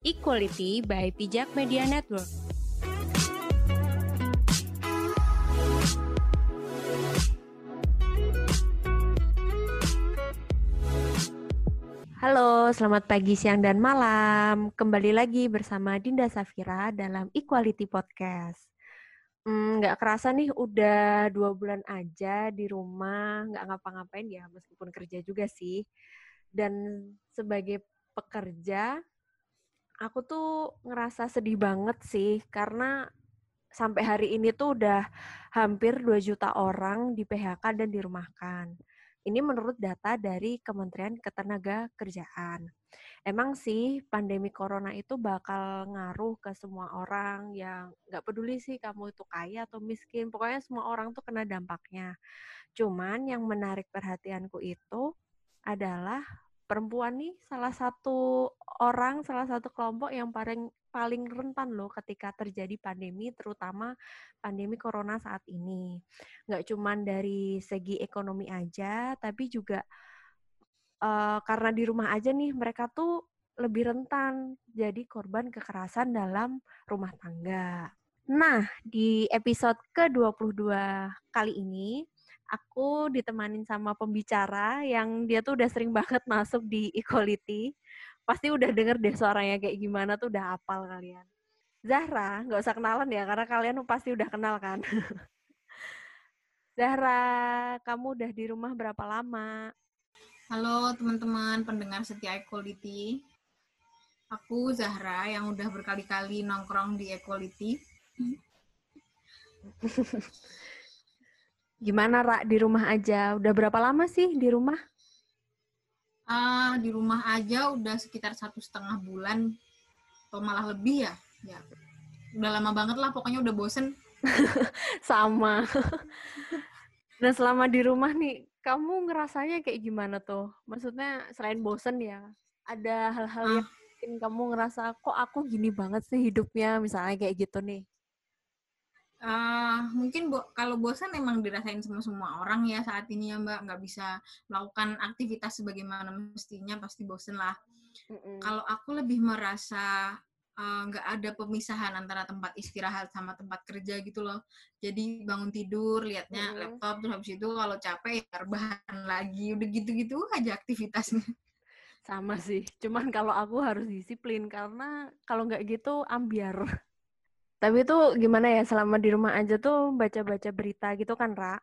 Equality by Pijak Media Network. Halo, selamat pagi, siang, dan malam. Kembali lagi bersama Dinda Safira dalam Equality Podcast. Hmm, nggak kerasa nih, udah dua bulan aja di rumah, nggak ngapa-ngapain ya, meskipun kerja juga sih. Dan sebagai pekerja, aku tuh ngerasa sedih banget sih karena sampai hari ini tuh udah hampir 2 juta orang di PHK dan dirumahkan. Ini menurut data dari Kementerian Ketenaga Kerjaan. Emang sih pandemi corona itu bakal ngaruh ke semua orang yang nggak peduli sih kamu itu kaya atau miskin. Pokoknya semua orang tuh kena dampaknya. Cuman yang menarik perhatianku itu adalah perempuan nih salah satu orang, salah satu kelompok yang paling paling rentan loh ketika terjadi pandemi, terutama pandemi corona saat ini. Nggak cuma dari segi ekonomi aja, tapi juga uh, karena di rumah aja nih mereka tuh lebih rentan jadi korban kekerasan dalam rumah tangga. Nah, di episode ke-22 kali ini aku ditemanin sama pembicara yang dia tuh udah sering banget masuk di Equality. Pasti udah denger deh suaranya kayak gimana tuh udah apal kalian. Zahra, nggak usah kenalan ya, karena kalian pasti udah kenal kan. Zahra, kamu udah di rumah berapa lama? Halo teman-teman pendengar setia Equality. Aku Zahra yang udah berkali-kali nongkrong di Equality. Gimana, Ra, di rumah aja? Udah berapa lama sih di rumah? Uh, di rumah aja udah sekitar satu setengah bulan, atau malah lebih ya. ya. Udah lama banget lah, pokoknya udah bosen. Sama. nah, selama di rumah nih, kamu ngerasanya kayak gimana tuh? Maksudnya selain bosen ya, ada hal-hal uh. yang bikin kamu ngerasa, kok aku gini banget sih hidupnya, misalnya kayak gitu nih? Uh, mungkin bo kalau bosan emang dirasain sama semua orang ya saat ini ya mbak nggak bisa melakukan aktivitas sebagaimana mestinya pasti bosan lah. Mm -hmm. Kalau aku lebih merasa nggak uh, ada pemisahan antara tempat istirahat sama tempat kerja gitu loh. Jadi bangun tidur liatnya mm -hmm. laptop terus habis itu kalau capek ya rebahan lagi udah gitu-gitu aja aktivitasnya. Sama sih, cuman kalau aku harus disiplin karena kalau nggak gitu ambiar. Tapi itu gimana ya selama di rumah aja tuh baca-baca berita gitu kan, Ra?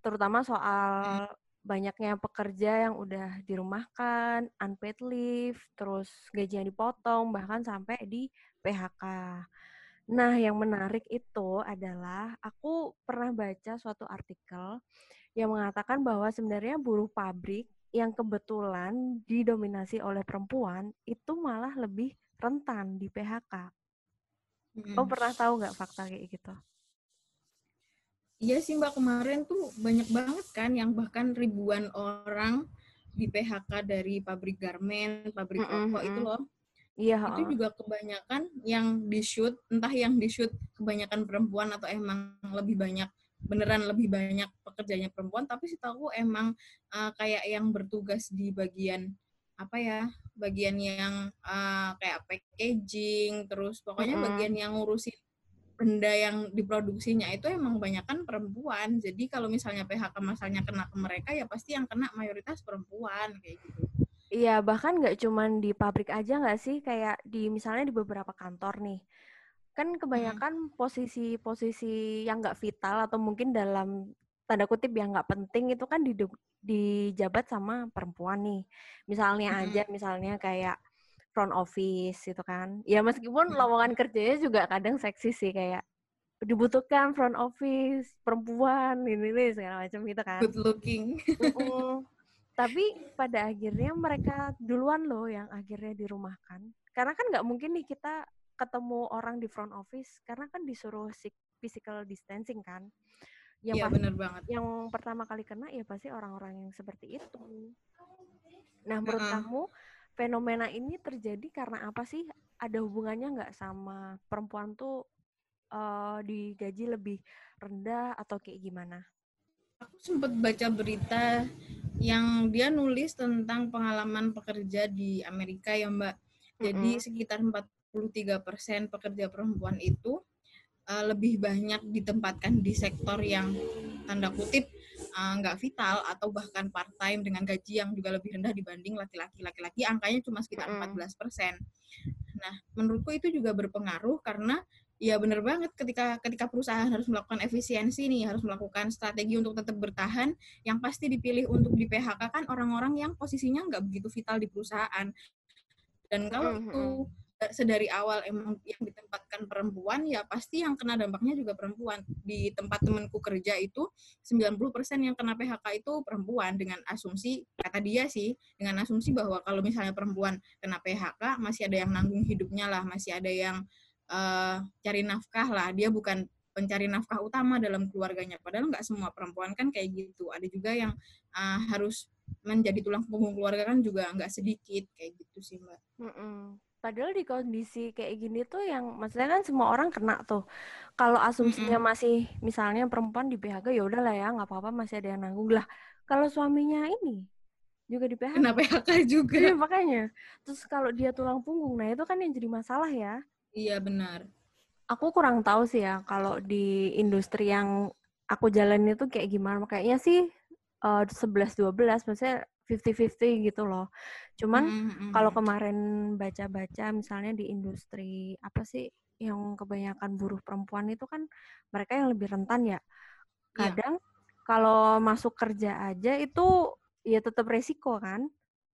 Terutama soal banyaknya pekerja yang udah dirumahkan, unpaid leave, terus gajinya dipotong, bahkan sampai di PHK. Nah, yang menarik itu adalah aku pernah baca suatu artikel yang mengatakan bahwa sebenarnya buruh pabrik yang kebetulan didominasi oleh perempuan itu malah lebih rentan di PHK Hmm. Oh pernah tahu nggak fakta kayak gitu? Iya sih Mbak kemarin tuh banyak banget kan yang bahkan ribuan orang di PHK dari pabrik garment, pabrik mm -hmm. itu loh. Iya. Itu juga kebanyakan yang di shoot, entah yang di shoot kebanyakan perempuan atau emang lebih banyak beneran lebih banyak pekerjanya perempuan, tapi sih tahu emang uh, kayak yang bertugas di bagian apa ya bagian yang uh, kayak packaging terus pokoknya mm -hmm. bagian yang ngurusin benda yang diproduksinya itu emang kebanyakan perempuan. Jadi kalau misalnya PHK masalahnya kena ke mereka ya pasti yang kena mayoritas perempuan kayak gitu. Iya bahkan nggak cuman di pabrik aja nggak sih? Kayak di misalnya di beberapa kantor nih kan kebanyakan posisi-posisi yang nggak vital atau mungkin dalam tanda kutip yang nggak penting itu kan di dijabat sama perempuan nih. Misalnya hmm. aja misalnya kayak front office itu kan. Ya meskipun lowongan kerjanya juga kadang seksi sih kayak dibutuhkan front office perempuan ini nih segala macam gitu kan. Good looking. Tapi pada akhirnya mereka duluan loh yang akhirnya dirumahkan. Karena kan nggak mungkin nih kita ketemu orang di front office karena kan disuruh physical distancing kan yang ya, bener banget. Yang pertama kali kena ya pasti orang-orang yang seperti itu. Nah, menurut uh -uh. kamu fenomena ini terjadi karena apa sih? Ada hubungannya nggak sama perempuan tuh uh, digaji lebih rendah atau kayak gimana? Aku sempat baca berita yang dia nulis tentang pengalaman pekerja di Amerika ya Mbak. Jadi mm -hmm. sekitar 43% pekerja perempuan itu uh, lebih banyak ditempatkan di sektor yang tanda kutip uh, nggak vital atau bahkan part time dengan gaji yang juga lebih rendah dibanding laki-laki. Laki-laki angkanya cuma sekitar mm. 14 persen. Nah, menurutku itu juga berpengaruh karena ya benar banget ketika ketika perusahaan harus melakukan efisiensi nih, harus melakukan strategi untuk tetap bertahan, yang pasti dipilih untuk di PHK kan orang-orang yang posisinya nggak begitu vital di perusahaan. Dan kalau itu sedari awal emang yang ditempatkan perempuan ya pasti yang kena dampaknya juga perempuan di tempat temanku kerja itu 90% yang kena PHK itu perempuan dengan asumsi kata dia sih dengan asumsi bahwa kalau misalnya perempuan kena PHK masih ada yang nanggung hidupnya lah masih ada yang uh, cari nafkah lah dia bukan pencari nafkah utama dalam keluarganya padahal nggak semua perempuan kan kayak gitu ada juga yang uh, harus menjadi tulang punggung keluarga kan juga nggak sedikit kayak gitu sih mbak. Mm -mm. Padahal di kondisi kayak gini tuh yang maksudnya kan semua orang kena tuh. Kalau asumsinya mm -mm. masih misalnya perempuan di PHK ya udahlah ya nggak apa-apa masih ada yang nanggung lah. Kalau suaminya ini juga di PHK. Kena PHK juga. Iya makanya. Terus kalau dia tulang punggung, nah itu kan yang jadi masalah ya. Iya benar. Aku kurang tahu sih ya kalau di industri yang aku jalan itu kayak gimana. Kayaknya sih uh, 11-12, maksudnya 50-50 gitu loh. Cuman mm -hmm. kalau kemarin baca-baca misalnya di industri apa sih yang kebanyakan buruh perempuan itu kan mereka yang lebih rentan ya. Iya. Kadang yeah. kalau masuk kerja aja itu ya tetap resiko kan.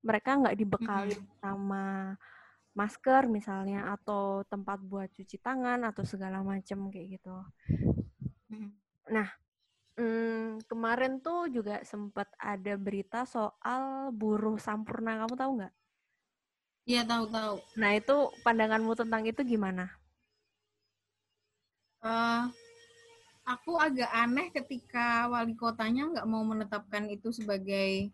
Mereka nggak dibekali mm -hmm. sama masker misalnya atau tempat buat cuci tangan atau segala macam kayak gitu. Nah, Hmm, kemarin tuh juga sempat ada berita soal buruh sampurna. Kamu tahu nggak? Iya tahu tahu. Nah itu pandanganmu tentang itu gimana? Uh, aku agak aneh ketika wali kotanya nggak mau menetapkan itu sebagai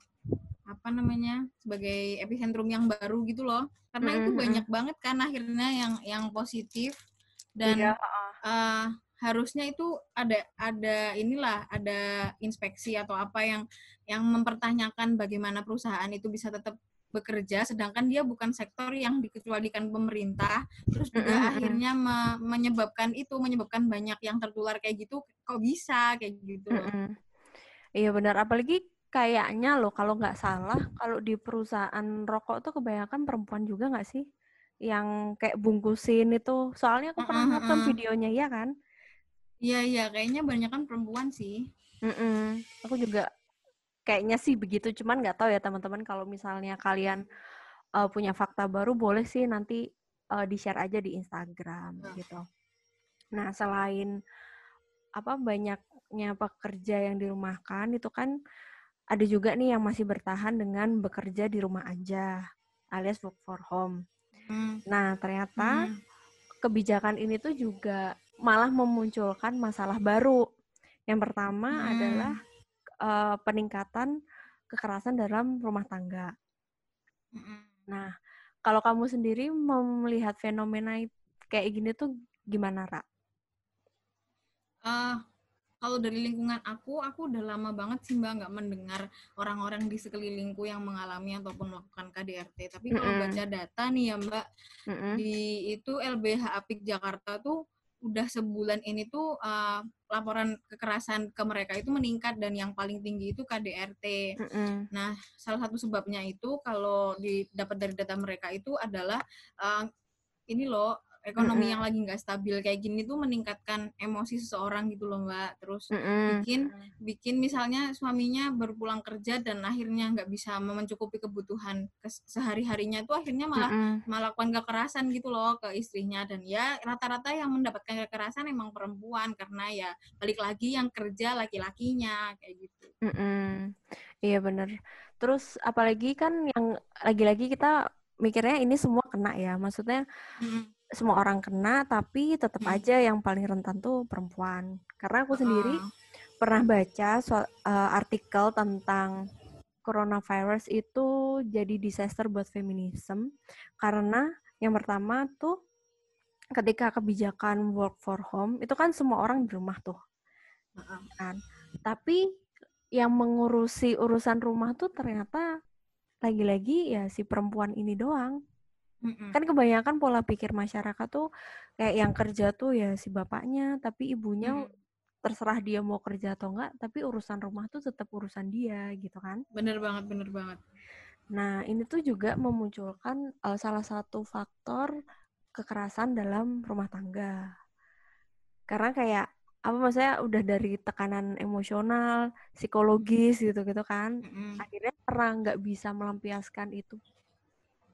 apa namanya sebagai epicentrum yang baru gitu loh karena mm -hmm. itu banyak banget kan akhirnya yang yang positif dan iya, uh, harusnya itu ada ada inilah ada inspeksi atau apa yang yang mempertanyakan bagaimana perusahaan itu bisa tetap bekerja sedangkan dia bukan sektor yang dikecualikan pemerintah terus juga akhirnya me menyebabkan itu menyebabkan banyak yang tertular kayak gitu kok bisa kayak gitu? Iya benar. Apalagi kayaknya loh kalau nggak salah kalau di perusahaan rokok tuh kebanyakan perempuan juga nggak sih? Yang kayak bungkusin itu. Soalnya aku pernah nonton videonya ya kan Iya iya, kayaknya banyak kan perempuan sih. Mm-mm. Aku juga kayaknya sih begitu, cuman nggak tahu ya teman-teman kalau misalnya kalian uh, punya fakta baru boleh sih nanti uh, di-share aja di Instagram nah. gitu. Nah, selain apa banyaknya pekerja yang dirumahkan itu kan ada juga nih yang masih bertahan dengan bekerja di rumah aja alias work for home. Hmm. Nah, ternyata hmm. kebijakan ini tuh juga malah memunculkan masalah baru. Yang pertama hmm. adalah uh, peningkatan kekerasan dalam rumah tangga. Hmm. Nah, kalau kamu sendiri melihat fenomena kayak gini tuh gimana, Ra? Uh, kalau dari lingkungan aku, aku udah lama banget sih mbak nggak mendengar orang-orang di sekelilingku yang mengalami ataupun melakukan KDRT. Tapi kalau mm -hmm. baca data nih ya mbak, mm -hmm. di itu LBH Apik Jakarta tuh udah sebulan ini tuh uh, laporan kekerasan ke mereka itu meningkat dan yang paling tinggi itu KDRT. Mm -hmm. Nah, salah satu sebabnya itu kalau didapat dari data mereka itu adalah uh, ini loh ekonomi mm-hmm. yang lagi nggak stabil kayak gini tuh meningkatkan emosi seseorang gitu loh mbak terus mm-hmm. bikin bikin misalnya suaminya berpulang kerja dan akhirnya nggak bisa mencukupi kebutuhan sehari harinya tuh akhirnya malah mm-hmm. melakukan kekerasan gitu loh ke istrinya dan ya rata-rata yang mendapatkan kekerasan emang perempuan karena ya balik lagi yang kerja laki-lakinya kayak gitu mm-hmm. iya bener terus apalagi kan yang lagi-lagi kita mikirnya ini semua kena ya maksudnya mm-hmm semua orang kena tapi tetap hmm. aja yang paling rentan tuh perempuan karena aku sendiri uh. pernah baca so, uh, artikel tentang coronavirus itu jadi disaster buat feminisme karena yang pertama tuh ketika kebijakan work for home itu kan semua orang di rumah tuh uh. kan tapi yang mengurusi urusan rumah tuh ternyata lagi-lagi ya si perempuan ini doang Mm-mm. Kan kebanyakan pola pikir masyarakat tuh kayak yang kerja tuh ya si bapaknya, tapi ibunya mm. terserah dia mau kerja atau enggak, tapi urusan rumah tuh tetap urusan dia gitu kan. Bener banget, bener banget. Nah, ini tuh juga memunculkan uh, salah satu faktor kekerasan dalam rumah tangga. Karena kayak apa maksudnya udah dari tekanan emosional, psikologis gitu-gitu kan. Mm-hmm. Akhirnya karena nggak bisa melampiaskan itu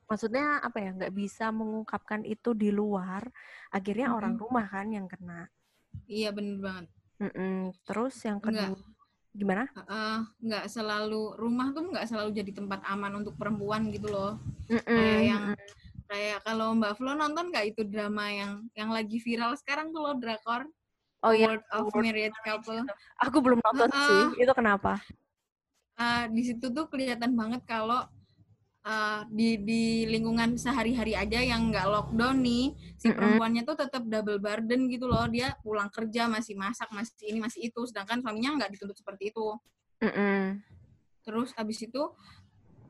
maksudnya apa ya nggak bisa mengungkapkan itu di luar akhirnya mm-hmm. orang rumah kan yang kena iya bener banget Mm-mm. terus yang kedua Enggak. gimana uh, nggak selalu rumah tuh nggak selalu jadi tempat aman untuk perempuan gitu loh Mm-mm. kayak yang kayak kalau Mbak Flo nonton nggak itu drama yang yang lagi viral sekarang tuh loh drakor Oh iya, World of Married Couple. Aku belum nonton uh, sih. Itu kenapa? Uh, di situ tuh kelihatan banget kalau uh, di di lingkungan sehari-hari aja yang nggak lockdown nih si mm-hmm. perempuannya tuh tetap double burden gitu loh dia pulang kerja masih masak masih ini masih itu sedangkan suaminya nggak dituntut seperti itu mm-hmm. terus abis itu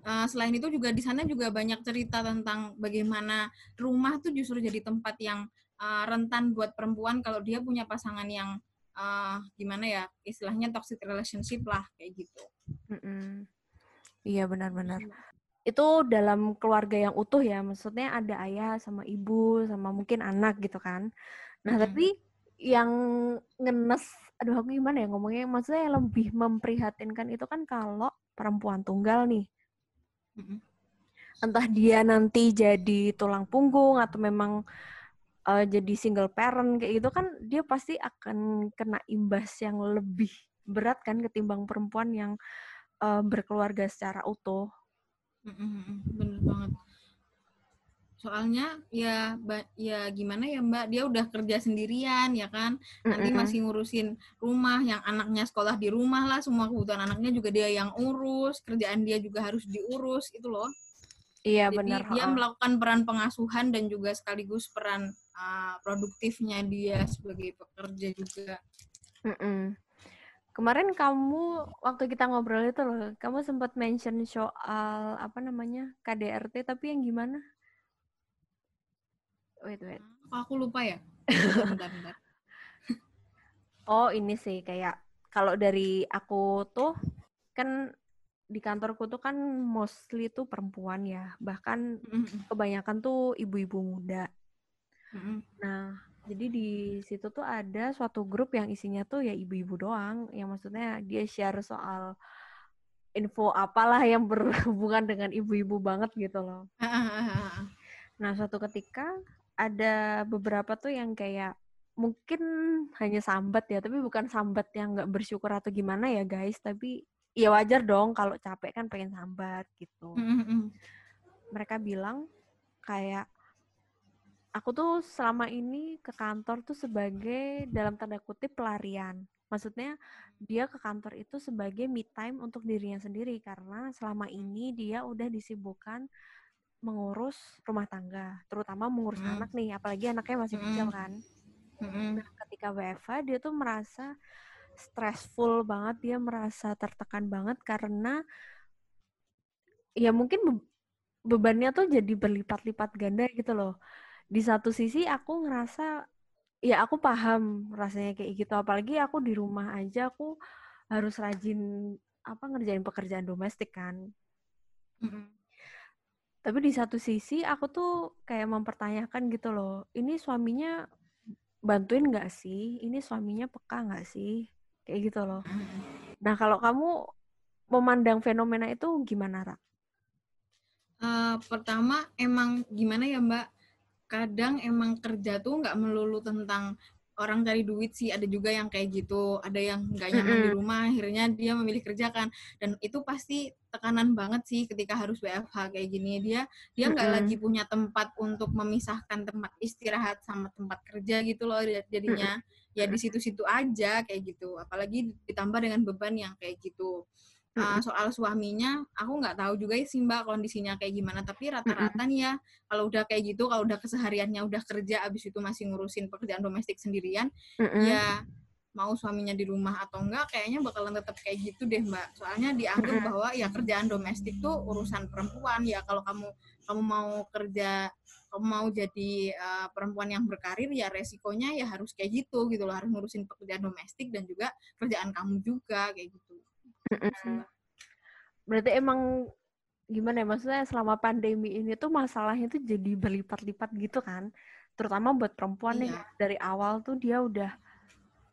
uh, selain itu juga di sana juga banyak cerita tentang bagaimana rumah tuh justru jadi tempat yang uh, rentan buat perempuan kalau dia punya pasangan yang uh, gimana ya istilahnya toxic relationship lah kayak gitu. Mm-hmm. Iya benar-benar. Iya itu dalam keluarga yang utuh ya, maksudnya ada ayah sama ibu sama mungkin anak gitu kan. Nah, mm -hmm. tapi yang ngenes, aduh aku gimana ya ngomongnya, maksudnya yang lebih memprihatinkan itu kan kalau perempuan tunggal nih. Mm -hmm. Entah dia nanti jadi tulang punggung atau memang uh, jadi single parent kayak gitu kan dia pasti akan kena imbas yang lebih berat kan ketimbang perempuan yang uh, berkeluarga secara utuh bener banget. Soalnya ya ya gimana ya Mbak, dia udah kerja sendirian ya kan. Nanti masih ngurusin rumah, yang anaknya sekolah di rumah lah, semua kebutuhan anaknya juga dia yang urus, kerjaan dia juga harus diurus itu loh. Iya Jadi benar. Dia melakukan peran pengasuhan dan juga sekaligus peran uh, produktifnya dia sebagai pekerja juga. Mm -mm. Kemarin kamu waktu kita ngobrol itu loh, kamu sempat mention soal apa namanya KDRT tapi yang gimana? Wait wait. aku lupa ya. bentar, bentar. oh ini sih kayak kalau dari aku tuh kan di kantorku tuh kan mostly tuh perempuan ya, bahkan kebanyakan tuh ibu-ibu muda. Nah jadi di situ tuh ada suatu grup yang isinya tuh ya ibu-ibu doang, yang maksudnya dia share soal info apalah yang berhubungan dengan ibu-ibu banget gitu loh. Nah, suatu ketika ada beberapa tuh yang kayak mungkin hanya sambat ya, tapi bukan sambat yang nggak bersyukur atau gimana ya guys, tapi ya wajar dong kalau capek kan pengen sambat gitu. Mereka bilang kayak aku tuh selama ini ke kantor tuh sebagai dalam tanda kutip pelarian. Maksudnya dia ke kantor itu sebagai me time untuk dirinya sendiri karena selama ini dia udah disibukkan mengurus rumah tangga, terutama mengurus hmm. anak nih, apalagi anaknya masih hmm. kecil kan. Hmm. Nah, ketika WFH dia tuh merasa stressful banget, dia merasa tertekan banget karena ya mungkin be bebannya tuh jadi berlipat-lipat ganda gitu loh di satu sisi aku ngerasa ya aku paham rasanya kayak gitu. Apalagi aku di rumah aja aku harus rajin apa ngerjain pekerjaan domestik kan. Mm-hmm. tapi di satu sisi aku tuh kayak mempertanyakan gitu loh ini suaminya bantuin nggak sih? Ini suaminya peka nggak sih? Kayak gitu loh. Nah kalau kamu memandang fenomena itu gimana Ra? Uh, pertama emang gimana ya Mbak kadang emang kerja tuh nggak melulu tentang orang cari duit sih ada juga yang kayak gitu ada yang nggak nyaman mm -hmm. di rumah akhirnya dia memilih kerja kan dan itu pasti tekanan banget sih ketika harus WFH kayak gini dia dia nggak mm -hmm. lagi punya tempat untuk memisahkan tempat istirahat sama tempat kerja gitu loh jadinya mm -hmm. ya di situ-situ aja kayak gitu apalagi ditambah dengan beban yang kayak gitu Uh, soal suaminya, aku nggak tahu juga sih mbak kondisinya kayak gimana. Tapi rata-rata nih ya, kalau udah kayak gitu, kalau udah kesehariannya udah kerja, abis itu masih ngurusin pekerjaan domestik sendirian, ya mau suaminya di rumah atau enggak kayaknya bakalan tetap kayak gitu deh mbak. Soalnya dianggap bahwa ya kerjaan domestik tuh urusan perempuan. Ya kalau kamu kamu mau kerja kamu mau jadi uh, perempuan yang berkarir ya resikonya ya harus kayak gitu gitu loh. Harus ngurusin pekerjaan domestik dan juga kerjaan kamu juga kayak gitu berarti emang gimana ya maksudnya selama pandemi ini tuh masalahnya tuh jadi berlipat-lipat gitu kan? Terutama buat perempuan iya. nih dari awal tuh dia udah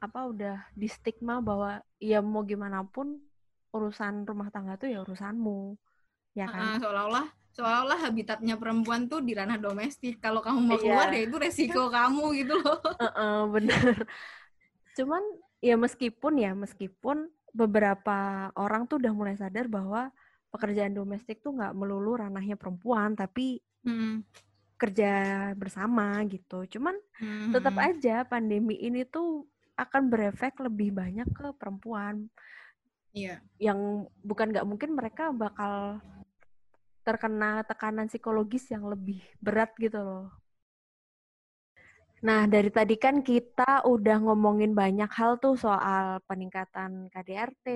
apa udah di stigma bahwa ya mau gimana pun urusan rumah tangga tuh ya urusanmu ya kan? Uh, seolah-olah seolah-olah habitatnya perempuan tuh di ranah domestik. Kalau kamu mau iya. keluar ya itu resiko kamu gitu loh. Uh, uh, bener. Cuman ya meskipun ya meskipun beberapa orang tuh udah mulai sadar bahwa pekerjaan domestik tuh nggak melulu ranahnya perempuan tapi hmm. kerja bersama gitu cuman hmm. tetap aja pandemi ini tuh akan berefek lebih banyak ke perempuan. Iya. Yang bukan nggak mungkin mereka bakal terkena tekanan psikologis yang lebih berat gitu loh. Nah, dari tadi kan kita udah ngomongin banyak hal tuh soal peningkatan KDRT,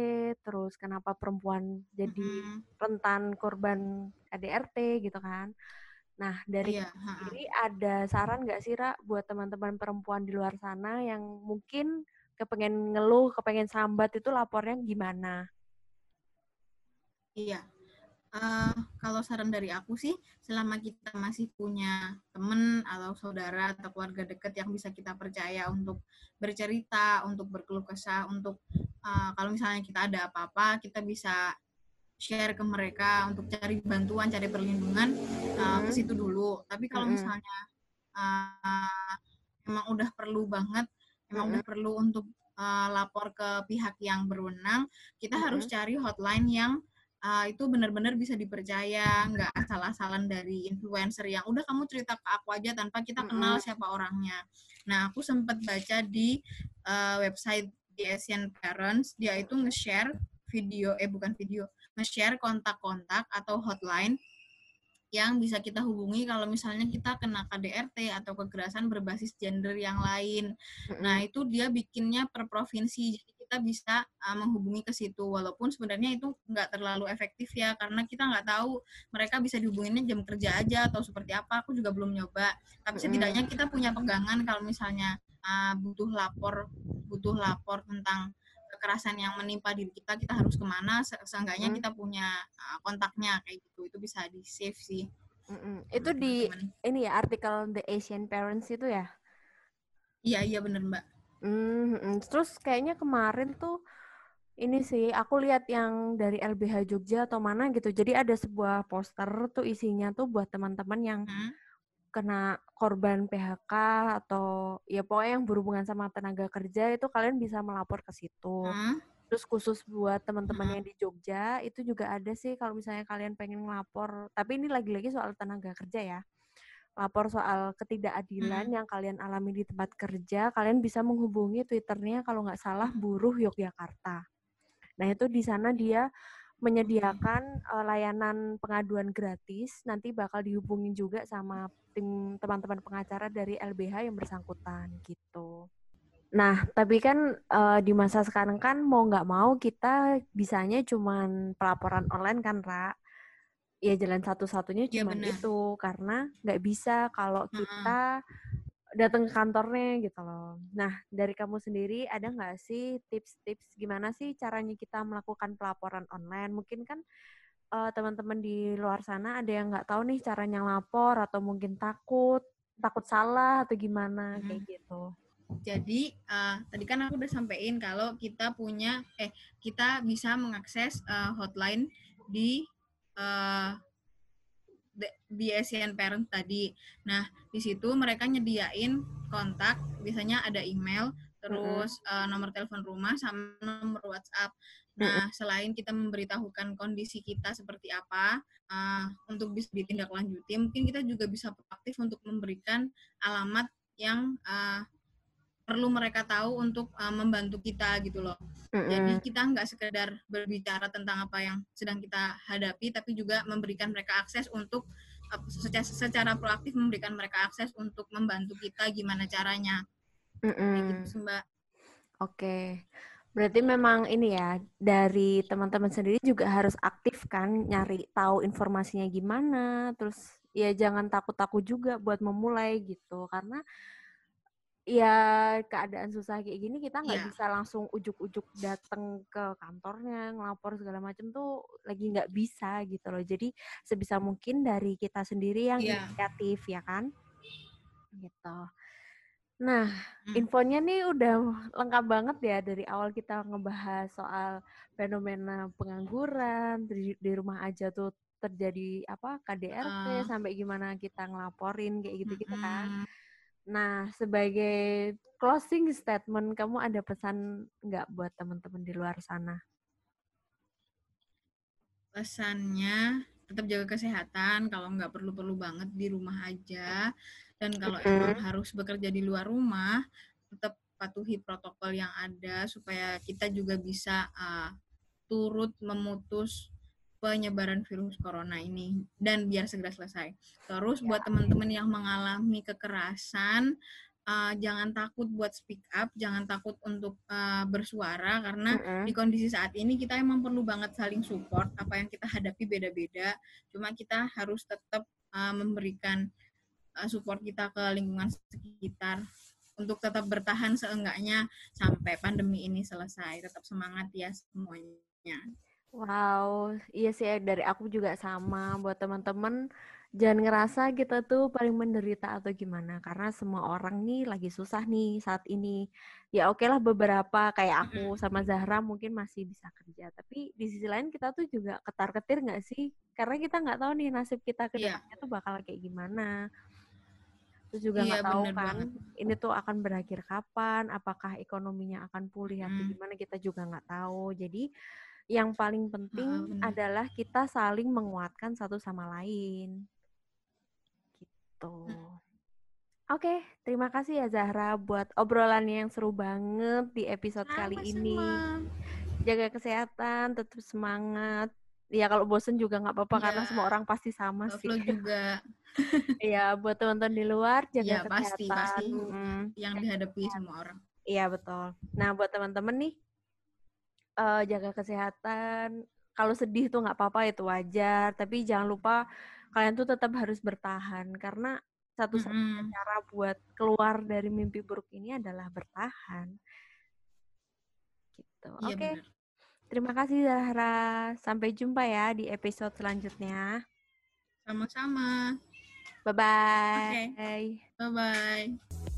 terus kenapa perempuan jadi mm -hmm. rentan korban KDRT gitu kan. Nah, dari iya, sendiri ada saran nggak sih, Ra, buat teman-teman perempuan di luar sana yang mungkin kepengen ngeluh, kepengen sambat itu lapornya gimana? Iya. Uh, kalau saran dari aku sih, selama kita masih punya teman atau saudara atau keluarga dekat yang bisa kita percaya untuk bercerita, untuk berkeluh kesah, untuk uh, kalau misalnya kita ada apa-apa, kita bisa share ke mereka untuk cari bantuan, cari perlindungan uh, ke situ dulu. Tapi kalau misalnya uh, emang udah perlu banget, emang udah perlu untuk uh, lapor ke pihak yang berwenang, kita harus cari hotline yang uh, itu benar-benar bisa dipercaya, nggak asal-asalan dari influencer yang udah kamu cerita ke aku aja tanpa kita kenal siapa orangnya. Nah, aku sempat baca di uh, website di Asian Parents, dia itu nge-share video eh bukan video nge-share kontak-kontak atau hotline yang bisa kita hubungi kalau misalnya kita kena KDRT atau kekerasan berbasis gender yang lain. Nah, itu dia bikinnya per provinsi. Jadi kita bisa uh, menghubungi ke situ walaupun sebenarnya itu nggak terlalu efektif ya karena kita nggak tahu mereka bisa dihubunginnya jam kerja aja atau seperti apa. Aku juga belum nyoba. Tapi setidaknya kita punya pegangan kalau misalnya uh, butuh lapor butuh lapor tentang kekerasan yang menimpa diri kita kita harus ke mana seenggaknya hmm. kita punya uh, kontaknya kayak gitu itu bisa di save sih Mm-mm. itu di ini ya artikel The Asian Parents itu ya iya iya bener mbak mm-hmm. terus kayaknya kemarin tuh ini sih aku lihat yang dari LBH Jogja atau mana gitu jadi ada sebuah poster tuh isinya tuh buat teman-teman yang hmm? kena korban PHK atau ya pokoknya yang berhubungan sama tenaga kerja itu kalian bisa melapor ke situ. Hmm? Terus khusus buat teman-teman hmm? yang di Jogja itu juga ada sih kalau misalnya kalian pengen melapor, tapi ini lagi-lagi soal tenaga kerja ya. Lapor soal ketidakadilan hmm? yang kalian alami di tempat kerja, kalian bisa menghubungi Twitternya kalau nggak salah Buruh Yogyakarta. Nah itu di sana dia menyediakan uh, layanan pengaduan gratis. Nanti bakal dihubungin juga sama tim teman-teman pengacara dari LBH yang bersangkutan gitu. Nah, tapi kan uh, di masa sekarang kan mau nggak mau kita bisanya cuman pelaporan online kan, Ra? Ya jalan satu-satunya iya, cuma ya, itu karena nggak bisa kalau kita datang ke kantornya gitu loh. Nah, dari kamu sendiri ada nggak sih tips-tips gimana sih caranya kita melakukan pelaporan online? Mungkin kan uh, teman-teman di luar sana ada yang nggak tahu nih caranya lapor atau mungkin takut, takut salah atau gimana hmm. kayak gitu. Jadi uh, tadi kan aku udah sampein kalau kita punya eh kita bisa mengakses uh, hotline di uh, di Asian Parent tadi. Nah, di situ mereka nyediain kontak, biasanya ada email, terus mm -hmm. uh, nomor telepon rumah sama nomor WhatsApp. Nah, selain kita memberitahukan kondisi kita seperti apa uh, untuk bisa ditindaklanjuti, mungkin kita juga bisa proaktif untuk memberikan alamat yang uh, perlu mereka tahu untuk uh, membantu kita gitu loh. Mm-hmm. Jadi kita nggak sekedar berbicara tentang apa yang sedang kita hadapi, tapi juga memberikan mereka akses untuk uh, secara, secara proaktif memberikan mereka akses untuk membantu kita gimana caranya. Mm-hmm. Gitu, Mbak. Oke. Berarti memang ini ya, dari teman-teman sendiri juga harus aktif kan, nyari tahu informasinya gimana, terus ya jangan takut-takut juga buat memulai gitu, karena ya keadaan susah kayak gini kita nggak yeah. bisa langsung ujuk-ujuk datang ke kantornya ngelapor segala macam tuh lagi nggak bisa gitu loh jadi sebisa mungkin dari kita sendiri yang yeah. inisiatif ya kan gitu Nah, hmm. infonya nih udah lengkap banget ya dari awal kita ngebahas soal fenomena pengangguran di, di rumah aja tuh terjadi apa KDRT uh. sampai gimana kita ngelaporin kayak gitu-gitu hmm. kan. Nah, sebagai closing statement kamu ada pesan nggak buat teman-teman di luar sana? Pesannya tetap jaga kesehatan kalau nggak perlu-perlu banget di rumah aja dan kalau mm-hmm. emang harus bekerja di luar rumah tetap patuhi protokol yang ada supaya kita juga bisa uh, turut memutus penyebaran virus corona ini dan biar segera selesai. Terus buat ya. teman-teman yang mengalami kekerasan uh, jangan takut buat speak up, jangan takut untuk uh, bersuara karena uh -uh. di kondisi saat ini kita emang perlu banget saling support. Apa yang kita hadapi beda-beda, cuma kita harus tetap uh, memberikan uh, support kita ke lingkungan sekitar untuk tetap bertahan seenggaknya sampai pandemi ini selesai. Tetap semangat ya semuanya. Wow, iya sih dari aku juga sama buat teman-teman jangan ngerasa kita tuh paling menderita atau gimana karena semua orang nih lagi susah nih saat ini. Ya oke okay lah beberapa kayak aku sama Zahra mungkin masih bisa kerja, tapi di sisi lain kita tuh juga ketar-ketir nggak sih? Karena kita nggak tahu nih nasib kita ke iya. depannya yeah. tuh bakal kayak gimana. Terus juga iya, nggak iya, tahu kan banget. ini tuh akan berakhir kapan, apakah ekonominya akan pulih atau hmm. gimana kita juga nggak tahu. Jadi yang paling penting uh, adalah kita saling menguatkan satu sama lain. Gitu. Oke, okay, terima kasih ya Zahra buat obrolannya yang seru banget di episode kali ini. Jaga kesehatan, tetap semangat. Ya kalau bosen juga nggak apa-apa ya. karena semua orang pasti sama sih. juga. Iya, buat teman-teman di luar jaga ya, kesehatan. pasti pasti hmm. yang dihadapi semua orang. Iya betul. Nah buat teman-teman nih uh, jaga kesehatan. Kalau sedih tuh nggak apa-apa itu wajar, tapi jangan lupa kalian tuh tetap harus bertahan karena satu-satunya mm -hmm. cara buat keluar dari mimpi buruk ini adalah bertahan. Gitu. Iya, Oke. Okay. Terima kasih Zahra. Sampai jumpa ya di episode selanjutnya. Sama-sama. Bye-bye. Okay. Bye-bye.